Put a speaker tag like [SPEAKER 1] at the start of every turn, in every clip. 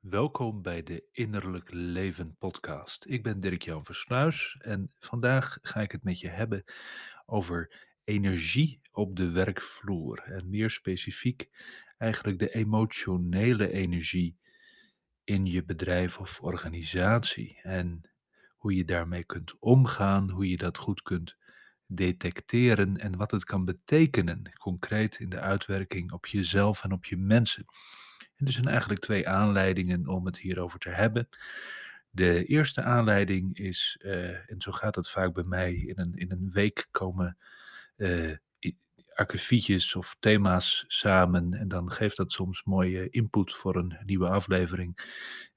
[SPEAKER 1] Welkom bij de Innerlijk Leven podcast. Ik ben Dirk-Jan Versluis en vandaag ga ik het met je hebben over energie op de werkvloer. En meer specifiek eigenlijk de emotionele energie in je bedrijf of organisatie. En hoe je daarmee kunt omgaan, hoe je dat goed kunt detecteren en wat het kan betekenen, concreet in de uitwerking op jezelf en op je mensen. En er zijn eigenlijk twee aanleidingen om het hierover te hebben. De eerste aanleiding is, eh, en zo gaat het vaak bij mij, in een, in een week komen uh, of thema's samen en dan geeft dat soms mooie input voor een nieuwe aflevering.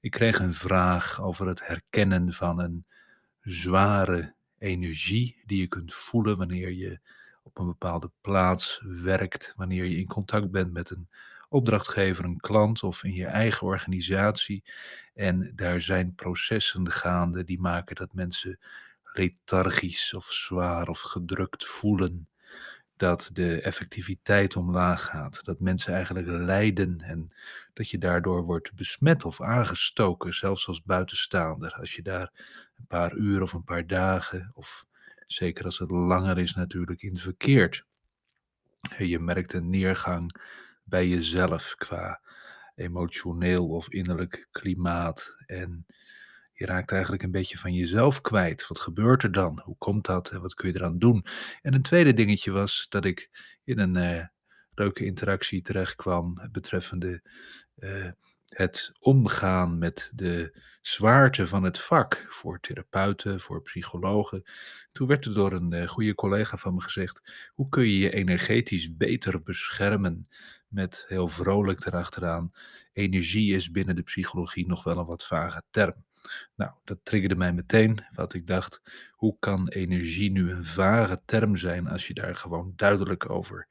[SPEAKER 1] Ik kreeg een vraag over het herkennen van een zware energie die je kunt voelen wanneer je op een bepaalde plaats werkt, wanneer je in contact bent met een opdrachtgever, een klant of in je eigen organisatie. En daar zijn processen gaande die maken dat mensen lethargisch of zwaar of gedrukt voelen. Dat de effectiviteit omlaag gaat, dat mensen eigenlijk lijden en dat je daardoor wordt besmet of aangestoken, zelfs als buitenstaander. Als je daar een paar uur of een paar dagen, of zeker als het langer is natuurlijk, in verkeert. Je merkt een neergang bij jezelf qua emotioneel of innerlijk klimaat. En je raakt eigenlijk een beetje van jezelf kwijt. Wat gebeurt er dan? Hoe komt dat? En wat kun je eraan doen? En een tweede dingetje was dat ik in een uh, leuke interactie terecht kwam betreffende uh, het omgaan met de zwaarte van het vak voor therapeuten, voor psychologen. Toen werd er door een uh, goede collega van me gezegd: hoe kun je je energetisch beter beschermen? Met heel vrolijk erachteraan: energie is binnen de psychologie nog wel een wat vage term. Nou, dat triggerde mij meteen, wat ik dacht: hoe kan energie nu een vage term zijn als je daar gewoon duidelijk over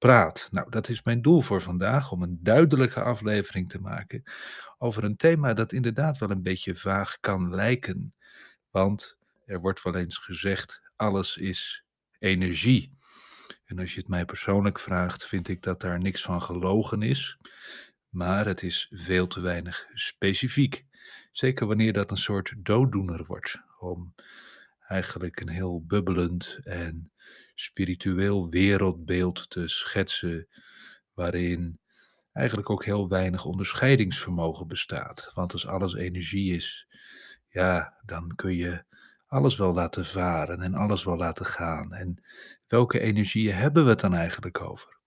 [SPEAKER 1] praat. Nou, dat is mijn doel voor vandaag, om een duidelijke aflevering te maken over een thema dat inderdaad wel een beetje vaag kan lijken. Want er wordt wel eens gezegd, alles is energie. En als je het mij persoonlijk vraagt, vind ik dat daar niks van gelogen is. Maar het is veel te weinig specifiek. Zeker wanneer dat een soort dooddoener wordt. Om eigenlijk een heel bubbelend en spiritueel wereldbeeld te schetsen, waarin eigenlijk ook heel weinig onderscheidingsvermogen bestaat. Want als alles energie is, ja, dan kun je alles wel laten varen en alles wel laten gaan. En welke energieën hebben we het dan eigenlijk over?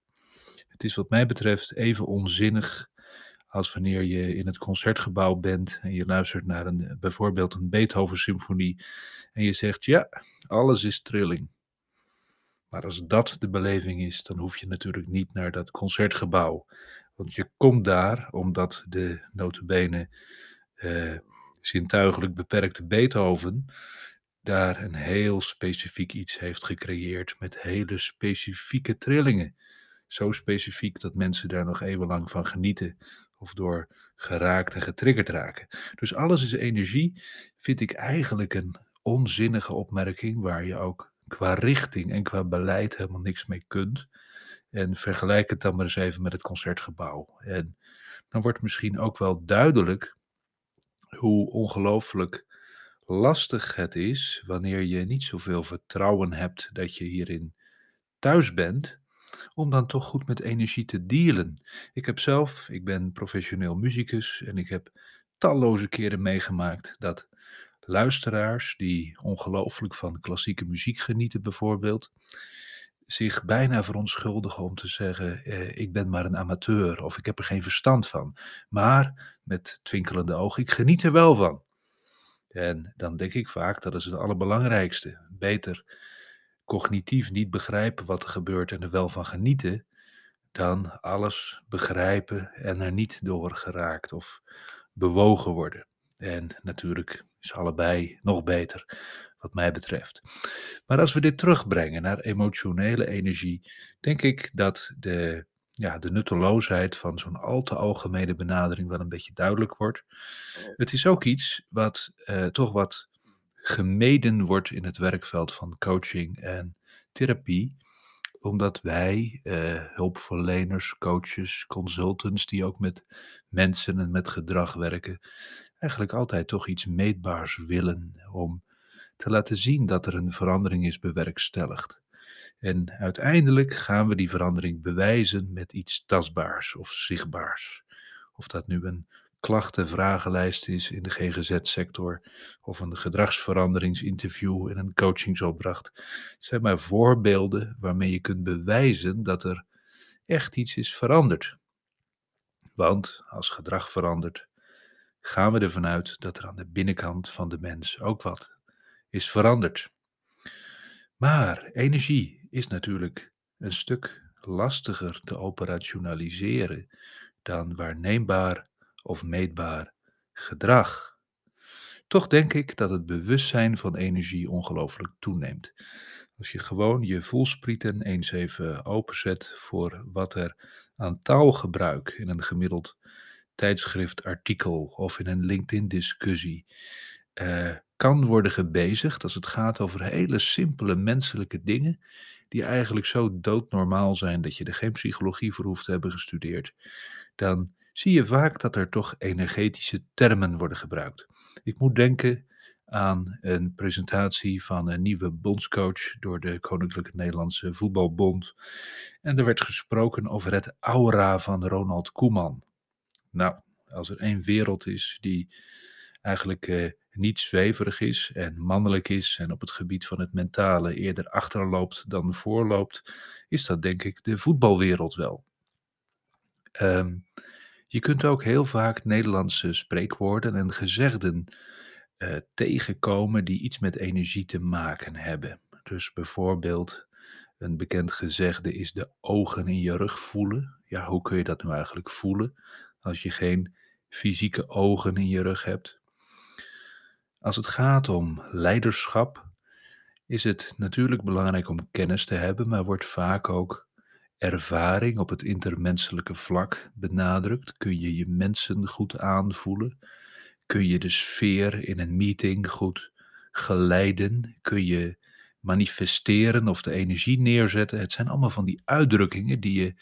[SPEAKER 1] Het is wat mij betreft even onzinnig als wanneer je in het concertgebouw bent en je luistert naar een, bijvoorbeeld een Beethoven-symfonie en je zegt, ja, alles is trilling. Maar als dat de beleving is, dan hoef je natuurlijk niet naar dat concertgebouw. Want je komt daar omdat de notabene uh, zintuigelijk beperkte Beethoven daar een heel specifiek iets heeft gecreëerd met hele specifieke trillingen. Zo specifiek dat mensen daar nog eeuwenlang van genieten of door geraakt en getriggerd raken. Dus alles is energie, vind ik eigenlijk een onzinnige opmerking waar je ook qua richting en qua beleid helemaal niks mee kunt. En vergelijk het dan maar eens even met het concertgebouw. En dan wordt misschien ook wel duidelijk hoe ongelooflijk lastig het is wanneer je niet zoveel vertrouwen hebt dat je hierin thuis bent, om dan toch goed met energie te dealen. Ik heb zelf, ik ben professioneel muzikus en ik heb talloze keren meegemaakt dat luisteraars die ongelooflijk van klassieke muziek genieten bijvoorbeeld, zich bijna verontschuldigen om te zeggen: eh, Ik ben maar een amateur of ik heb er geen verstand van. Maar met twinkelende ogen, ik geniet er wel van. En dan denk ik vaak dat is het allerbelangrijkste. Beter cognitief niet begrijpen wat er gebeurt en er wel van genieten, dan alles begrijpen en er niet door geraakt of bewogen worden. En natuurlijk is allebei nog beter, wat mij betreft. Maar als we dit terugbrengen naar emotionele energie, denk ik dat de, ja, de nutteloosheid van zo'n al te algemene benadering wel een beetje duidelijk wordt. Het is ook iets wat eh, toch wat gemeden wordt in het werkveld van coaching en therapie, omdat wij, eh, hulpverleners, coaches, consultants, die ook met mensen en met gedrag werken, eigenlijk altijd toch iets meetbaars willen om te laten zien dat er een verandering is bewerkstelligd. En uiteindelijk gaan we die verandering bewijzen met iets tastbaars of zichtbaars. Of dat nu een klachten-vragenlijst is in de GGZ-sector of een gedragsveranderingsinterview en een coachingsopdracht. Het zijn maar voorbeelden waarmee je kunt bewijzen dat er echt iets is veranderd. Want als gedrag verandert, gaan we ervan uit dat er aan de binnenkant van de mens ook wat is veranderd. Maar energie is natuurlijk een stuk lastiger te operationaliseren dan waarneembaar of meetbaar gedrag. Toch denk ik dat het bewustzijn van energie ongelooflijk toeneemt. Als je gewoon je voelsprieten eens even openzet voor wat er aan taalgebruik in een gemiddeld tijdschriftartikel of in een LinkedIn-discussie uh, kan worden gebezigd als het gaat over hele simpele menselijke dingen die eigenlijk zo doodnormaal zijn dat je er geen psychologie voor hoeft te hebben gestudeerd, dan zie je vaak dat er toch energetische termen worden gebruikt. Ik moet denken aan een presentatie van een nieuwe bondscoach door de Koninklijke Nederlandse Voetbalbond. En er werd gesproken over het aura van Ronald Koeman. Nou, als er één wereld is die eigenlijk eh, niet zweverig is en mannelijk is en op het gebied van het mentale eerder achterloopt dan voorloopt, is dat denk ik de voetbalwereld wel. Um, je kunt ook heel vaak Nederlandse spreekwoorden en gezegden uh, tegenkomen die iets met energie te maken hebben. Dus bijvoorbeeld een bekend gezegde is de ogen in je rug voelen. Ja, hoe kun je dat nu eigenlijk voelen als je geen fysieke ogen in je rug hebt? Als het gaat om leiderschap, is het natuurlijk belangrijk om kennis te hebben, maar wordt vaak ook ervaring op het intermenselijke vlak benadrukt? Kun je je mensen goed aanvoelen? Kun je de sfeer in een meeting goed geleiden? Kun je manifesteren of de energie neerzetten? Het zijn allemaal van die uitdrukkingen die je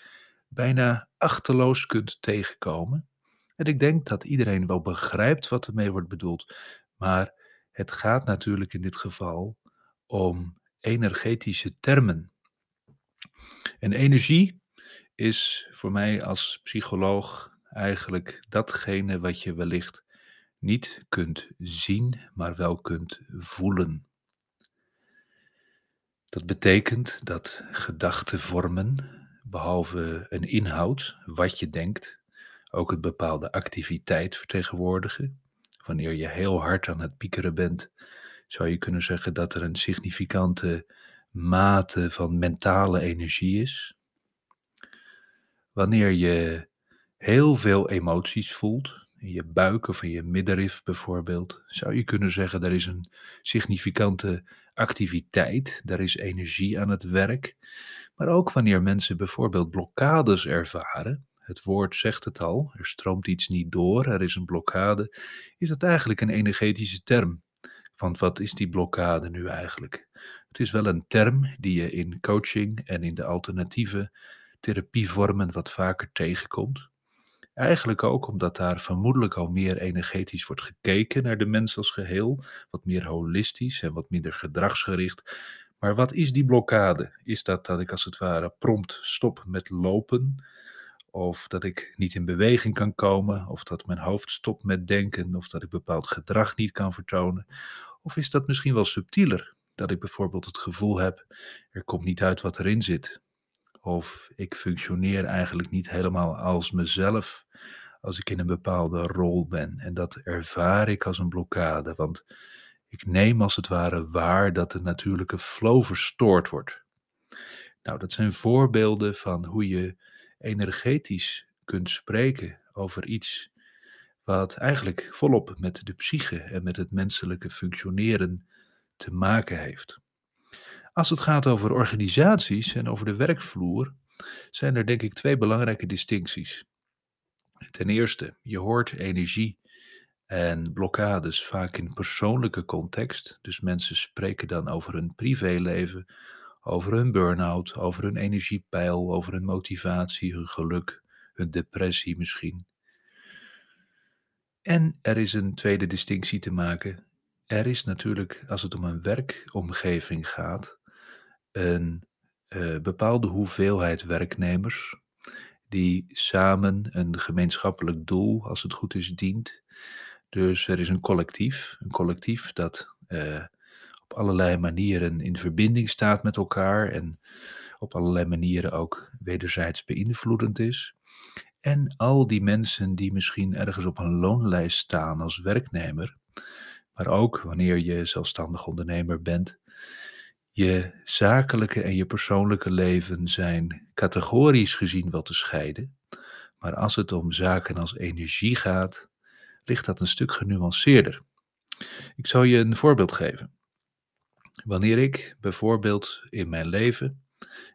[SPEAKER 1] bijna achterloos kunt tegenkomen. En ik denk dat iedereen wel begrijpt wat ermee wordt bedoeld. Maar het gaat natuurlijk in dit geval om energetische termen. En energie is voor mij als psycholoog eigenlijk datgene wat je wellicht niet kunt zien, maar wel kunt voelen. Dat betekent dat gedachten vormen, behalve een inhoud, wat je denkt, ook een bepaalde activiteit vertegenwoordigen. Wanneer je heel hard aan het piekeren bent, zou je kunnen zeggen dat er een significante mate van mentale energie is. Wanneer je heel veel emoties voelt, in je buik of in je middenrif bijvoorbeeld, zou je kunnen zeggen er is een significante activiteit, daar is energie aan het werk. Maar ook wanneer mensen bijvoorbeeld blokkades ervaren, het woord zegt het al, er stroomt iets niet door, er is een blokkade, is dat eigenlijk een energetische term. Want wat is die blokkade nu eigenlijk? Het is wel een term die je in coaching en in de alternatieve therapievormen wat vaker tegenkomt. Eigenlijk ook omdat daar vermoedelijk al meer energetisch wordt gekeken naar de mens als geheel, wat meer holistisch en wat minder gedragsgericht. Maar wat is die blokkade? Is dat dat ik als het ware prompt stop met lopen? Of dat ik niet in beweging kan komen? Of dat mijn hoofd stopt met denken? Of dat ik bepaald gedrag niet kan vertonen? Of is dat misschien wel subtieler? Dat ik bijvoorbeeld het gevoel heb, er komt niet uit wat erin zit. Of ik functioneer eigenlijk niet helemaal als mezelf als ik in een bepaalde rol ben. En dat ervaar ik als een blokkade, want ik neem als het ware waar dat de natuurlijke flow verstoord wordt. Nou, dat zijn voorbeelden van hoe je energetisch kunt spreken over iets wat eigenlijk volop met de psyche en met het menselijke functioneren te maken heeft. Als het gaat over organisaties en over de werkvloer, zijn er denk ik twee belangrijke distincties. Ten eerste, je hoort energie en blokkades vaak in persoonlijke context. Dus mensen spreken dan over hun privéleven over hun burn-out, over hun energiepeil, over hun motivatie, hun geluk, hun depressie misschien. En er is een tweede distinctie te maken. Er is natuurlijk, als het om een werkomgeving gaat, een uh, bepaalde hoeveelheid werknemers die samen een gemeenschappelijk doel, als het goed is, dient. Dus er is een collectief, een collectief dat uh, op allerlei manieren in verbinding staat met elkaar en op allerlei manieren ook wederzijds beïnvloedend is. En al die mensen die misschien ergens op een loonlijst staan als werknemer, maar ook wanneer je zelfstandig ondernemer bent, je zakelijke en je persoonlijke leven zijn categorisch gezien wel te scheiden, maar als het om zaken als energie gaat, ligt dat een stuk genuanceerder. Ik zal je een voorbeeld geven. Wanneer ik bijvoorbeeld in mijn leven,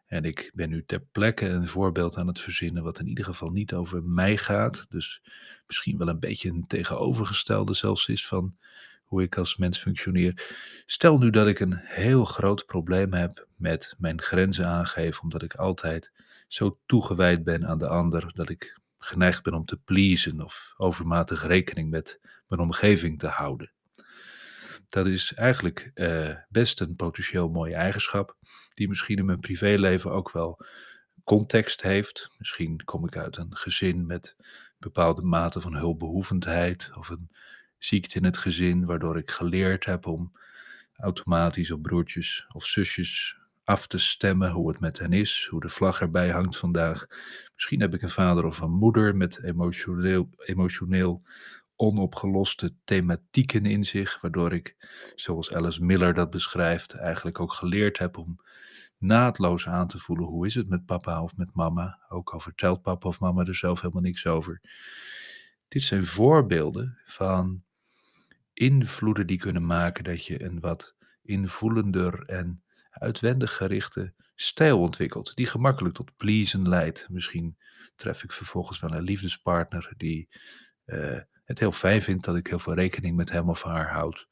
[SPEAKER 1] en ik ben nu ter plekke een voorbeeld aan het verzinnen, wat in ieder geval niet over mij gaat, dus misschien wel een beetje een tegenovergestelde zelfs is van hoe ik als mens functioneer. Stel nu dat ik een heel groot probleem heb met mijn grenzen aangeven, omdat ik altijd zo toegewijd ben aan de ander dat ik geneigd ben om te pleasen of overmatig rekening met mijn omgeving te houden. Dat is eigenlijk uh, best een potentieel mooie eigenschap, die misschien in mijn privéleven ook wel context heeft. Misschien kom ik uit een gezin met bepaalde mate van hulpbehoevendheid of een ziekte in het gezin, waardoor ik geleerd heb om automatisch op broertjes of zusjes af te stemmen hoe het met hen is, hoe de vlag erbij hangt vandaag. Misschien heb ik een vader of een moeder met emotioneel, emotioneel onopgeloste thematieken in zich, waardoor ik, zoals Alice Miller dat beschrijft, eigenlijk ook geleerd heb om naadloos aan te voelen hoe is het met papa of met mama, ook al vertelt papa of mama er zelf helemaal niks over. Dit zijn voorbeelden van invloeden die kunnen maken dat je een wat invoelender en uitwendig gerichte stijl ontwikkelt, die gemakkelijk tot pleasen leidt. Misschien tref ik vervolgens wel een liefdespartner die uh, het heel fijn vindt dat ik heel veel rekening met hem of haar houd.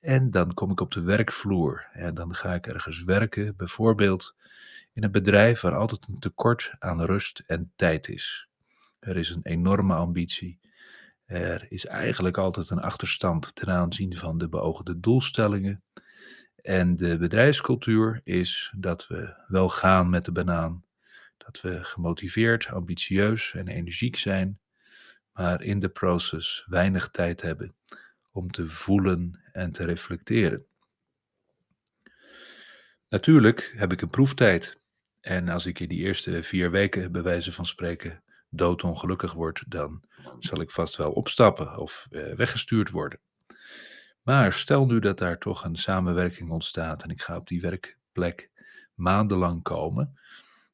[SPEAKER 1] En dan kom ik op de werkvloer en dan ga ik ergens werken, bijvoorbeeld in een bedrijf waar altijd een tekort aan rust en tijd is. Er is een enorme ambitie. Er is eigenlijk altijd een achterstand ten aanzien van de beoogde doelstellingen. En de bedrijfscultuur is dat we wel gaan met de banaan. Dat we gemotiveerd, ambitieus en energiek zijn, maar in de proces weinig tijd hebben om te voelen en te reflecteren. Natuurlijk heb ik een proeftijd. En als ik in die eerste vier weken, bij wijze van spreken, doodongelukkig word, dan zal ik vast wel opstappen of uh, weggestuurd worden. Maar stel nu dat daar toch een samenwerking ontstaat en ik ga op die werkplek maandenlang komen,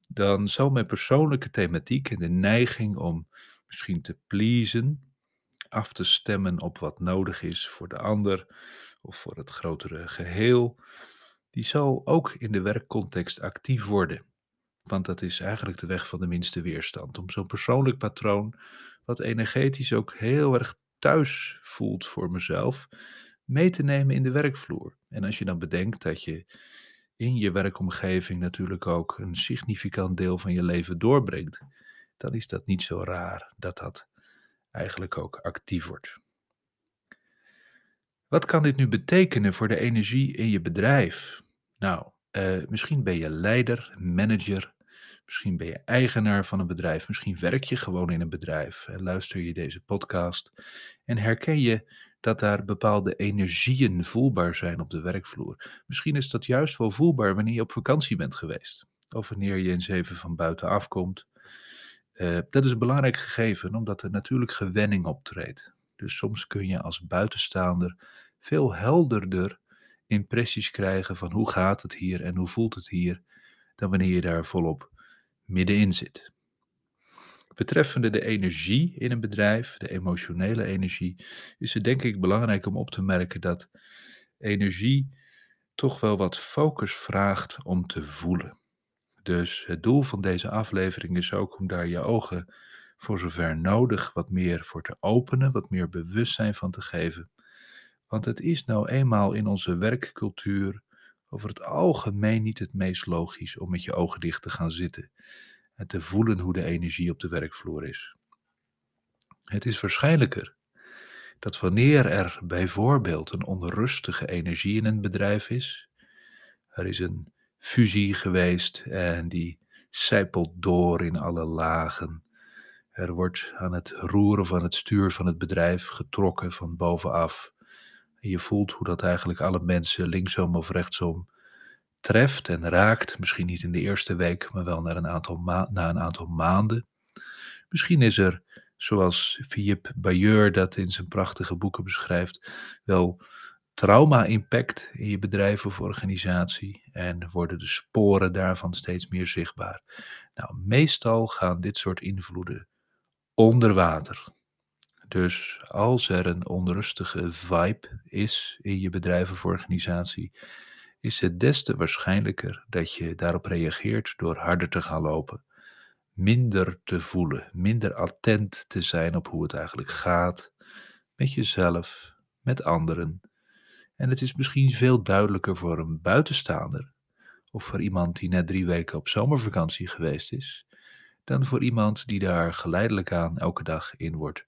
[SPEAKER 1] dan zal mijn persoonlijke thematiek en de neiging om misschien te pleasen, af te stemmen op wat nodig is voor de ander of voor het grotere geheel, die zal ook in de werkcontext actief worden. Want dat is eigenlijk de weg van de minste weerstand. Om zo'n persoonlijk patroon, wat energetisch ook heel erg thuis voelt voor mezelf, mee te nemen in de werkvloer. En als je dan bedenkt dat je in je werkomgeving natuurlijk ook een significant deel van je leven doorbrengt, dan is dat niet zo raar dat dat eigenlijk ook actief wordt. Wat kan dit nu betekenen voor de energie in je bedrijf? Nou, uh, misschien ben je leider, manager, misschien ben je eigenaar van een bedrijf, misschien werk je gewoon in een bedrijf en luister je deze podcast en herken je dat daar bepaalde energieën voelbaar zijn op de werkvloer. Misschien is dat juist wel voelbaar wanneer je op vakantie bent geweest of wanneer je eens even van buiten afkomt uh, dat is een belangrijk gegeven, omdat er natuurlijk gewenning optreedt. Dus soms kun je als buitenstaander veel helderder impressies krijgen van hoe gaat het hier en hoe voelt het hier, dan wanneer je daar volop middenin zit. Betreffende de energie in een bedrijf, de emotionele energie, is het denk ik belangrijk om op te merken dat energie toch wel wat focus vraagt om te voelen. Dus het doel van deze aflevering is ook om daar je ogen voor zover nodig wat meer voor te openen, wat meer bewustzijn van te geven. Want het is nou eenmaal in onze werkcultuur over het algemeen niet het meest logisch om met je ogen dicht te gaan zitten en te voelen hoe de energie op de werkvloer is. Het is waarschijnlijker dat wanneer er bijvoorbeeld een onrustige energie in een bedrijf is, er is een fusie geweest en die sijpelt door in alle lagen. Er wordt aan het roeren van het stuur van het bedrijf getrokken van bovenaf. En je voelt hoe dat eigenlijk alle mensen linksom of rechtsom treft en raakt. Misschien niet in de eerste week, maar wel na een aantal, na een aantal maanden. Misschien is er, zoals Philippe Bayeur dat in zijn prachtige boeken beschrijft, wel trauma-impact in je bedrijf of organisatie en worden de sporen daarvan steeds meer zichtbaar. Nou, meestal gaan dit soort invloeden onder water. Dus als er een onrustige vibe is in je bedrijf of organisatie, is het des te waarschijnlijker dat je daarop reageert door harder te gaan lopen, minder te voelen, minder attent te zijn op hoe het eigenlijk gaat, met jezelf, met anderen. En het is misschien veel duidelijker voor een buitenstaander, of voor iemand die net drie weken op zomervakantie geweest is, dan voor iemand die daar geleidelijk aan elke dag in wordt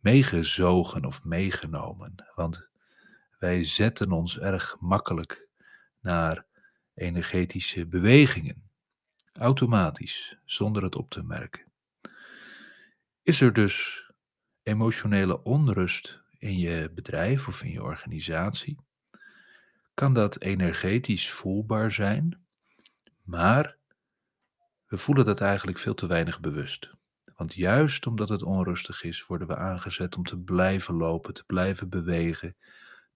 [SPEAKER 1] meegezogen of meegenomen. Want wij zetten ons erg makkelijk naar energetische bewegingen, automatisch, zonder het op te merken. Is er dus emotionele onrust in je bedrijf of in je organisatie? Kan dat energetisch voelbaar zijn, maar we voelen dat eigenlijk veel te weinig bewust. Want juist omdat het onrustig is, worden we aangezet om te blijven lopen, te blijven bewegen,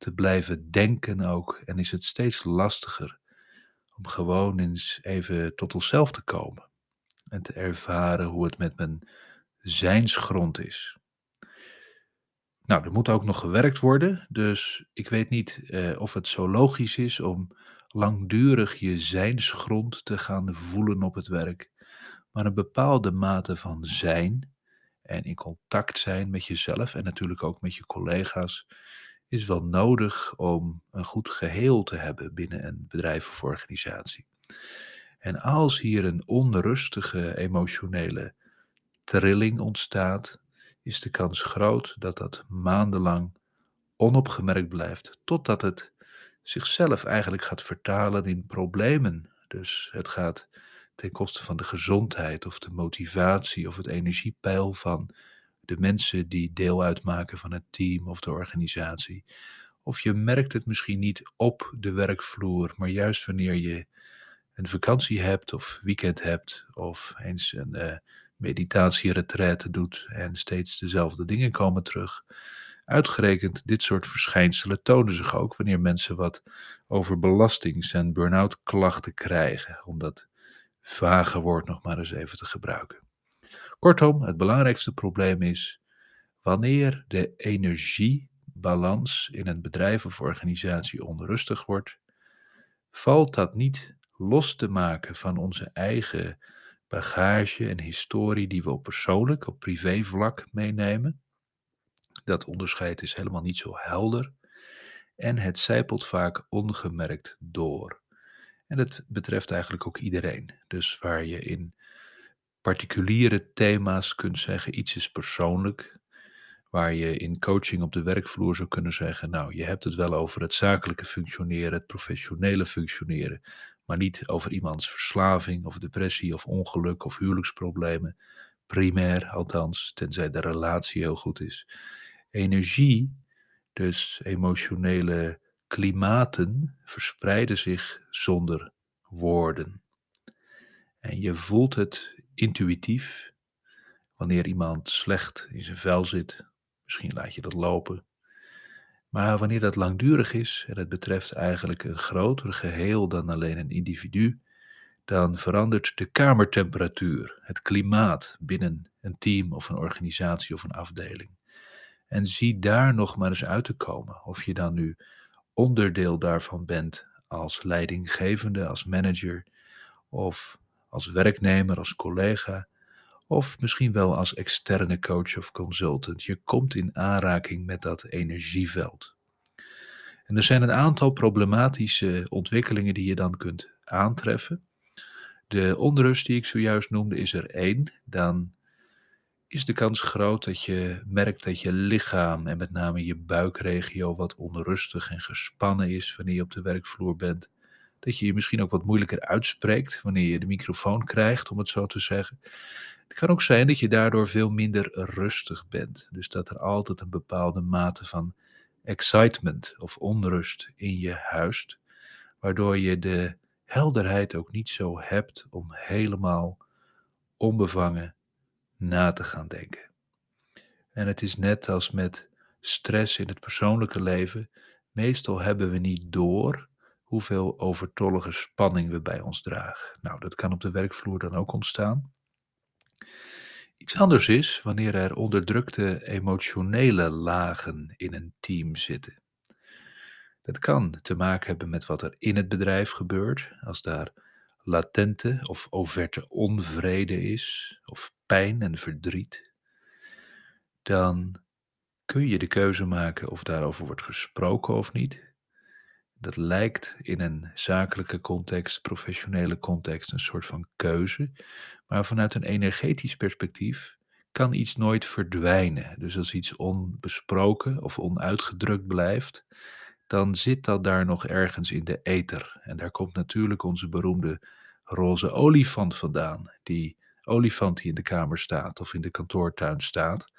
[SPEAKER 1] te blijven denken ook. En is het steeds lastiger om gewoon eens even tot onszelf te komen en te ervaren hoe het met mijn zijnsgrond is. Nou, er moet ook nog gewerkt worden, dus ik weet niet eh, of het zo logisch is om langdurig je zijnsgrond te gaan voelen op het werk, maar een bepaalde mate van zijn en in contact zijn met jezelf en natuurlijk ook met je collega's is wel nodig om een goed geheel te hebben binnen een bedrijf of organisatie. En als hier een onrustige emotionele trilling ontstaat, is de kans groot dat dat maandenlang onopgemerkt blijft, totdat het zichzelf eigenlijk gaat vertalen in problemen. Dus het gaat ten koste van de gezondheid of de motivatie of het energiepeil van de mensen die deel uitmaken van het team of de organisatie. Of je merkt het misschien niet op de werkvloer, maar juist wanneer je een vakantie hebt of weekend hebt of eens een uh, meditatieretraite doet en steeds dezelfde dingen komen terug. Uitgerekend dit soort verschijnselen tonen zich ook wanneer mensen wat over belastings- en burn-out klachten krijgen, omdat vage woord nog maar eens even te gebruiken. Kortom, het belangrijkste probleem is wanneer de energiebalans in een bedrijf of organisatie onrustig wordt, valt dat niet los te maken van onze eigen bagage en historie die we op persoonlijk, op privévlak meenemen. Dat onderscheid is helemaal niet zo helder en het zijpelt vaak ongemerkt door. En dat betreft eigenlijk ook iedereen. Dus waar je in particuliere thema's kunt zeggen, iets is persoonlijk, waar je in coaching op de werkvloer zou kunnen zeggen, nou, je hebt het wel over het zakelijke functioneren, het professionele functioneren, maar niet over iemands verslaving of depressie of ongeluk of huwelijksproblemen. Primair althans, tenzij de relatie heel goed is. Energie, dus emotionele klimaten, verspreiden zich zonder woorden. En je voelt het intuïtief wanneer iemand slecht in zijn vel zit. Misschien laat je dat lopen. Maar wanneer dat langdurig is en het betreft eigenlijk een groter geheel dan alleen een individu, dan verandert de kamertemperatuur, het klimaat binnen een team of een organisatie of een afdeling. En zie daar nog maar eens uit te komen. Of je dan nu onderdeel daarvan bent als leidinggevende, als manager, of als werknemer, als collega, of misschien wel als externe coach of consultant. Je komt in aanraking met dat energieveld. En er zijn een aantal problematische ontwikkelingen die je dan kunt aantreffen. De onrust die ik zojuist noemde is er één. Dan is de kans groot dat je merkt dat je lichaam en met name je buikregio wat onrustig en gespannen is wanneer je op de werkvloer bent. Dat je je misschien ook wat moeilijker uitspreekt wanneer je de microfoon krijgt, om het zo te zeggen. Het kan ook zijn dat je daardoor veel minder rustig bent. Dus dat er altijd een bepaalde mate van excitement of onrust in je huist, waardoor je de helderheid ook niet zo hebt om helemaal onbevangen na te gaan denken. En het is net als met stress in het persoonlijke leven. Meestal hebben we niet door hoeveel overtollige spanning we bij ons dragen. Nou, dat kan op de werkvloer dan ook ontstaan. Iets anders is wanneer er onderdrukte emotionele lagen in een team zitten. Dat kan te maken hebben met wat er in het bedrijf gebeurt, als daar latente of overte onvrede is, of pijn en verdriet. Dan kun je de keuze maken of daarover wordt gesproken of niet. Dat lijkt in een zakelijke context, professionele context, een soort van keuze. Maar vanuit een energetisch perspectief kan iets nooit verdwijnen. Dus als iets onbesproken of onuitgedrukt blijft, dan zit dat daar nog ergens in de ether. En daar komt natuurlijk onze beroemde roze olifant vandaan. Die olifant die in de kamer staat of in de kantoortuin staat.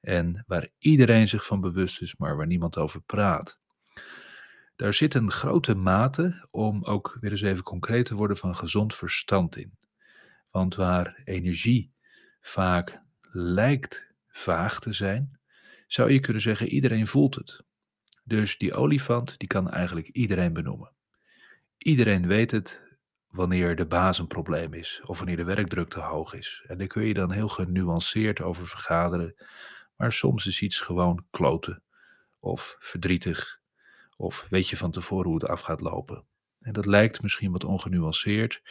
[SPEAKER 1] En waar iedereen zich van bewust is, maar waar niemand over praat. Daar zit een grote mate, om ook weer eens even concreet te worden, van gezond verstand in. Want waar energie vaak lijkt vaag te zijn, zou je kunnen zeggen iedereen voelt het. Dus die olifant, die kan eigenlijk iedereen benoemen. Iedereen weet het wanneer de baas een probleem is of wanneer de werkdruk te hoog is. En daar kun je dan heel genuanceerd over vergaderen, maar soms is iets gewoon kloten of verdrietig of weet je van tevoren hoe het af gaat lopen. En dat lijkt misschien wat ongenuanceerd,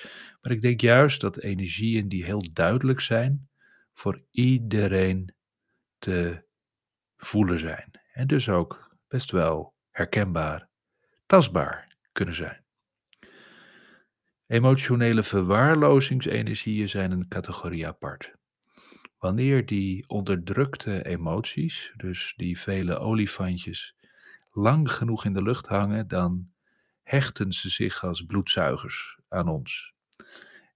[SPEAKER 1] maar ik denk juist dat energieën die heel duidelijk zijn, voor iedereen te voelen zijn. En dus ook best wel herkenbaar, tastbaar kunnen zijn. Emotionele verwaarlozingsenergieën zijn een categorie apart. Wanneer die onderdrukte emoties, dus die vele olifantjes, lang genoeg in de lucht hangen, dan hechten ze zich als bloedzuigers aan ons.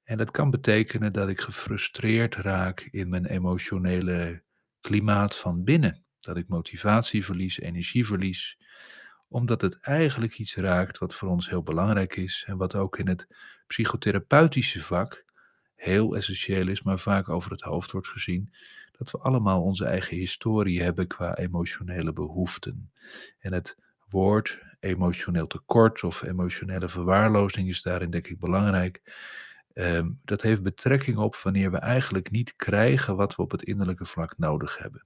[SPEAKER 1] En dat kan betekenen dat ik gefrustreerd raak in mijn emotionele klimaat van binnen. Dat ik motivatie verlies, energie verlies, omdat het eigenlijk iets raakt wat voor ons heel belangrijk is en wat ook in het psychotherapeutische vak heel essentieel is, maar vaak over het hoofd wordt gezien, dat we allemaal onze eigen historie hebben qua emotionele behoeften. En het woord emotioneel tekort of emotionele verwaarlozing is daarin denk ik belangrijk. Ehm, dat heeft betrekking op wanneer we eigenlijk niet krijgen wat we op het innerlijke vlak nodig hebben.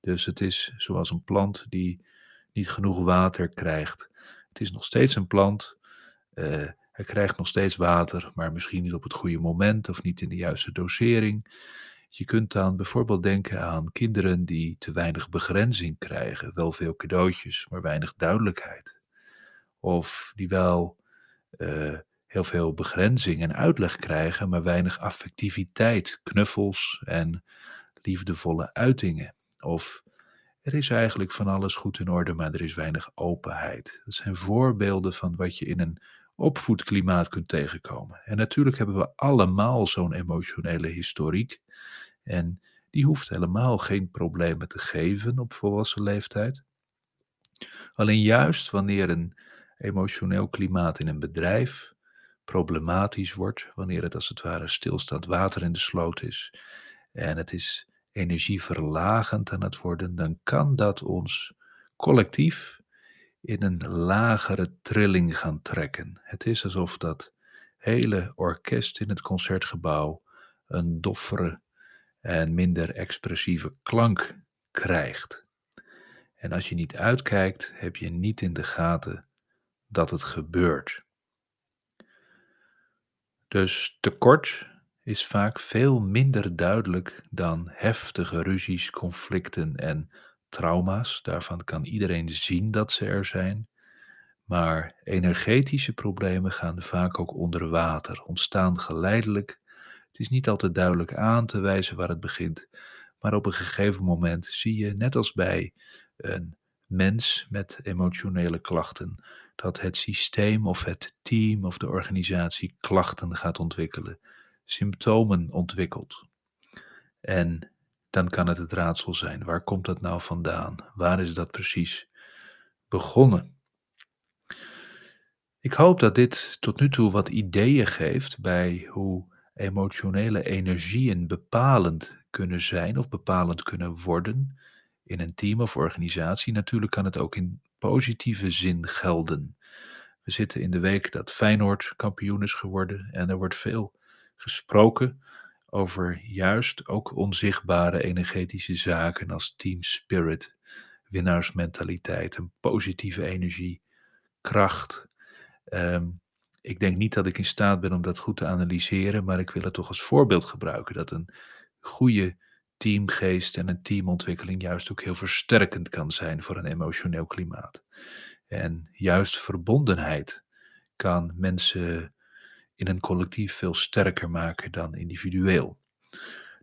[SPEAKER 1] Dus het is zoals een plant die niet genoeg water krijgt. Het is nog steeds een plant. Uh, hij krijgt nog steeds water, maar misschien niet op het goede moment of niet in de juiste dosering. Je kunt dan bijvoorbeeld denken aan kinderen die te weinig begrenzing krijgen, wel veel cadeautjes, maar weinig duidelijkheid. Of die wel uh, heel veel begrenzing en uitleg krijgen, maar weinig affectiviteit, knuffels en liefdevolle uitingen. Of er is eigenlijk van alles goed in orde, maar er is weinig openheid. Dat zijn voorbeelden van wat je in een opvoedklimaat kunt tegenkomen. En natuurlijk hebben we allemaal zo'n emotionele historiek. En die hoeft helemaal geen problemen te geven op volwassen leeftijd. Alleen juist wanneer een emotioneel klimaat in een bedrijf problematisch wordt, wanneer het als het ware stilstaand water in de sloot is en het is energieverlagend aan het worden, dan kan dat ons collectief in een lagere trilling gaan trekken. Het is alsof dat hele orkest in het concertgebouw een doffere en minder expressieve klank krijgt. En als je niet uitkijkt, heb je niet in de gaten dat het gebeurt. Dus tekort is vaak veel minder duidelijk dan heftige ruzies, conflicten en trauma's. Daarvan kan iedereen zien dat ze er zijn. Maar energetische problemen gaan vaak ook onder water, ontstaan geleidelijk. Het is niet altijd duidelijk aan te wijzen waar het begint, maar op een gegeven moment zie je, net als bij een mens met emotionele klachten, dat het systeem of het team of de organisatie klachten gaat ontwikkelen, symptomen ontwikkelt. En dan kan het het raadsel zijn: waar komt dat nou vandaan? Waar is dat precies begonnen? Ik hoop dat dit tot nu toe wat ideeën geeft bij hoe emotionele energieën bepalend kunnen zijn of bepalend kunnen worden in een team of organisatie. Natuurlijk kan het ook in positieve zin gelden. We zitten in de week dat Feyenoord kampioen is geworden en er wordt veel gesproken over juist ook onzichtbare energetische zaken als team spirit, winnaarsmentaliteit, een positieve energie, kracht. Ehm, ik denk niet dat ik in staat ben om dat goed te analyseren, maar ik wil het toch als voorbeeld gebruiken dat een goede teamgeest en een teamontwikkeling juist ook heel versterkend kan zijn voor een emotioneel klimaat. En juist verbondenheid kan mensen in een collectief veel sterker maken dan individueel.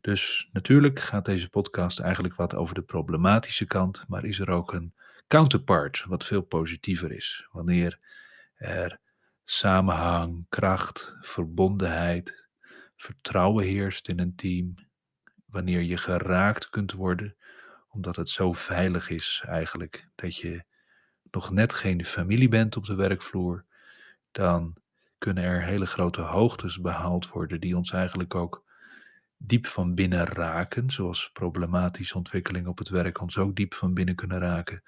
[SPEAKER 1] Dus natuurlijk gaat deze podcast eigenlijk wat over de problematische kant, maar is er ook een counterpart wat veel positiever is. Wanneer er samenhang, kracht, verbondenheid, vertrouwen heerst in een team, wanneer je geraakt kunt worden, omdat het zo veilig is eigenlijk dat je nog net geen familie bent op de werkvloer, dan kunnen er hele grote hoogtes behaald worden die ons eigenlijk ook diep van binnen raken, zoals problematische ontwikkelingen op het werk ons ook diep van binnen kunnen raken.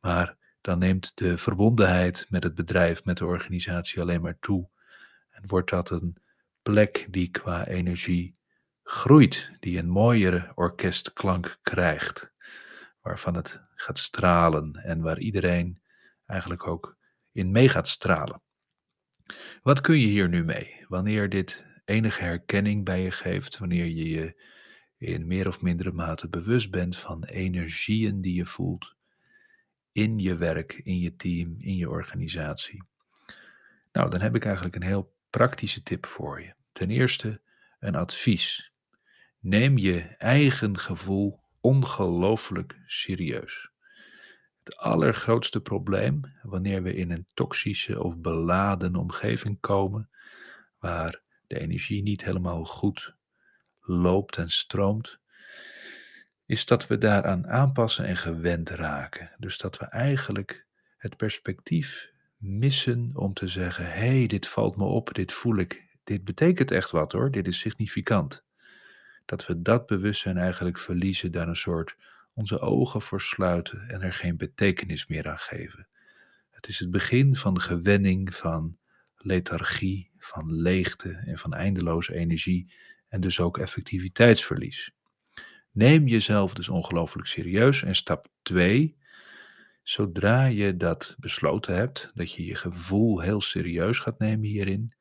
[SPEAKER 1] Maar dan neemt de verbondenheid met het bedrijf, met de organisatie alleen maar toe. En wordt dat een plek die qua energie groeit, die een mooiere orkestklank krijgt, waarvan het gaat stralen en waar iedereen eigenlijk ook in mee gaat stralen. Wat kun je hier nu mee? Wanneer dit enige herkenning bij je geeft, wanneer je je in meer of mindere mate bewust bent van energieën die je voelt in je werk, in je team, in je organisatie. Nou, dan heb ik eigenlijk een heel praktische tip voor je. Ten eerste een advies. Neem je eigen gevoel ongelooflijk serieus. Het allergrootste probleem wanneer we in een toxische of beladen omgeving komen, waar de energie niet helemaal goed loopt en stroomt, is dat we daaraan aanpassen en gewend raken. Dus dat we eigenlijk het perspectief missen om te zeggen: hé, hey, dit valt me op, dit voel ik, dit betekent echt wat hoor, dit is significant. Dat we dat bewustzijn eigenlijk verliezen, daar een soort onze ogen voor sluiten en er geen betekenis meer aan geven. Het is het begin van gewenning, van lethargie, van leegte en van eindeloze energie en dus ook effectiviteitsverlies. Neem jezelf dus ongelooflijk serieus. En stap 2, zodra je dat besloten hebt, dat je je gevoel heel serieus gaat nemen hierin,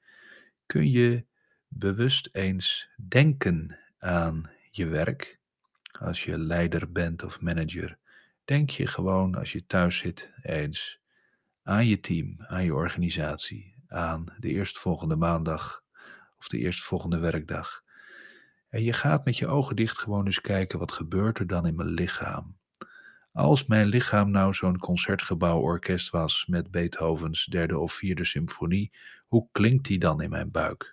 [SPEAKER 1] kun je bewust eens denken aan je werk als je leider bent of manager, denk je gewoon als je thuis zit eens aan je team, aan je organisatie, aan de eerstvolgende maandag of de eerstvolgende werkdag. En je gaat met je ogen dicht gewoon eens kijken wat gebeurt er dan in mijn lichaam. Als mijn lichaam nou zo'n concertgebouworkest was met Beethovens derde of vierde symfonie, hoe klinkt die dan in mijn buik?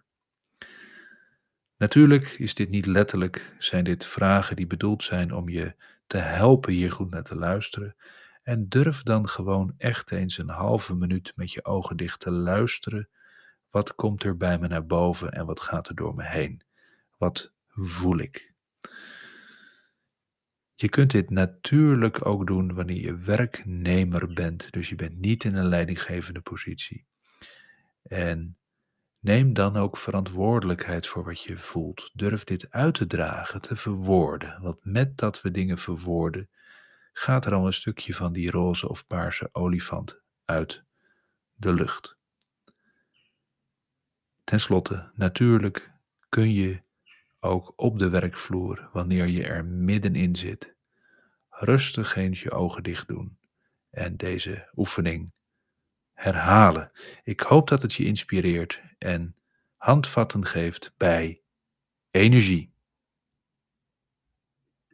[SPEAKER 1] Natuurlijk is dit niet letterlijk, zijn dit vragen die bedoeld zijn om je te helpen hier goed naar te luisteren. En durf dan gewoon echt eens een halve minuut met je ogen dicht te luisteren. Wat komt er bij me naar boven en wat gaat er door me heen? Wat voel ik? Je kunt dit natuurlijk ook doen wanneer je werknemer bent, dus je bent niet in een leidinggevende positie. En Neem dan ook verantwoordelijkheid voor wat je voelt. Durf dit uit te dragen, te verwoorden. Want met dat we dingen verwoorden, gaat er al een stukje van die roze of paarse olifant uit de lucht. Ten slotte, natuurlijk kun je ook op de werkvloer, wanneer je er middenin zit, rustig eens je ogen dicht doen en deze oefening herhalen. Ik hoop dat het je inspireert en handvatten geeft bij energie.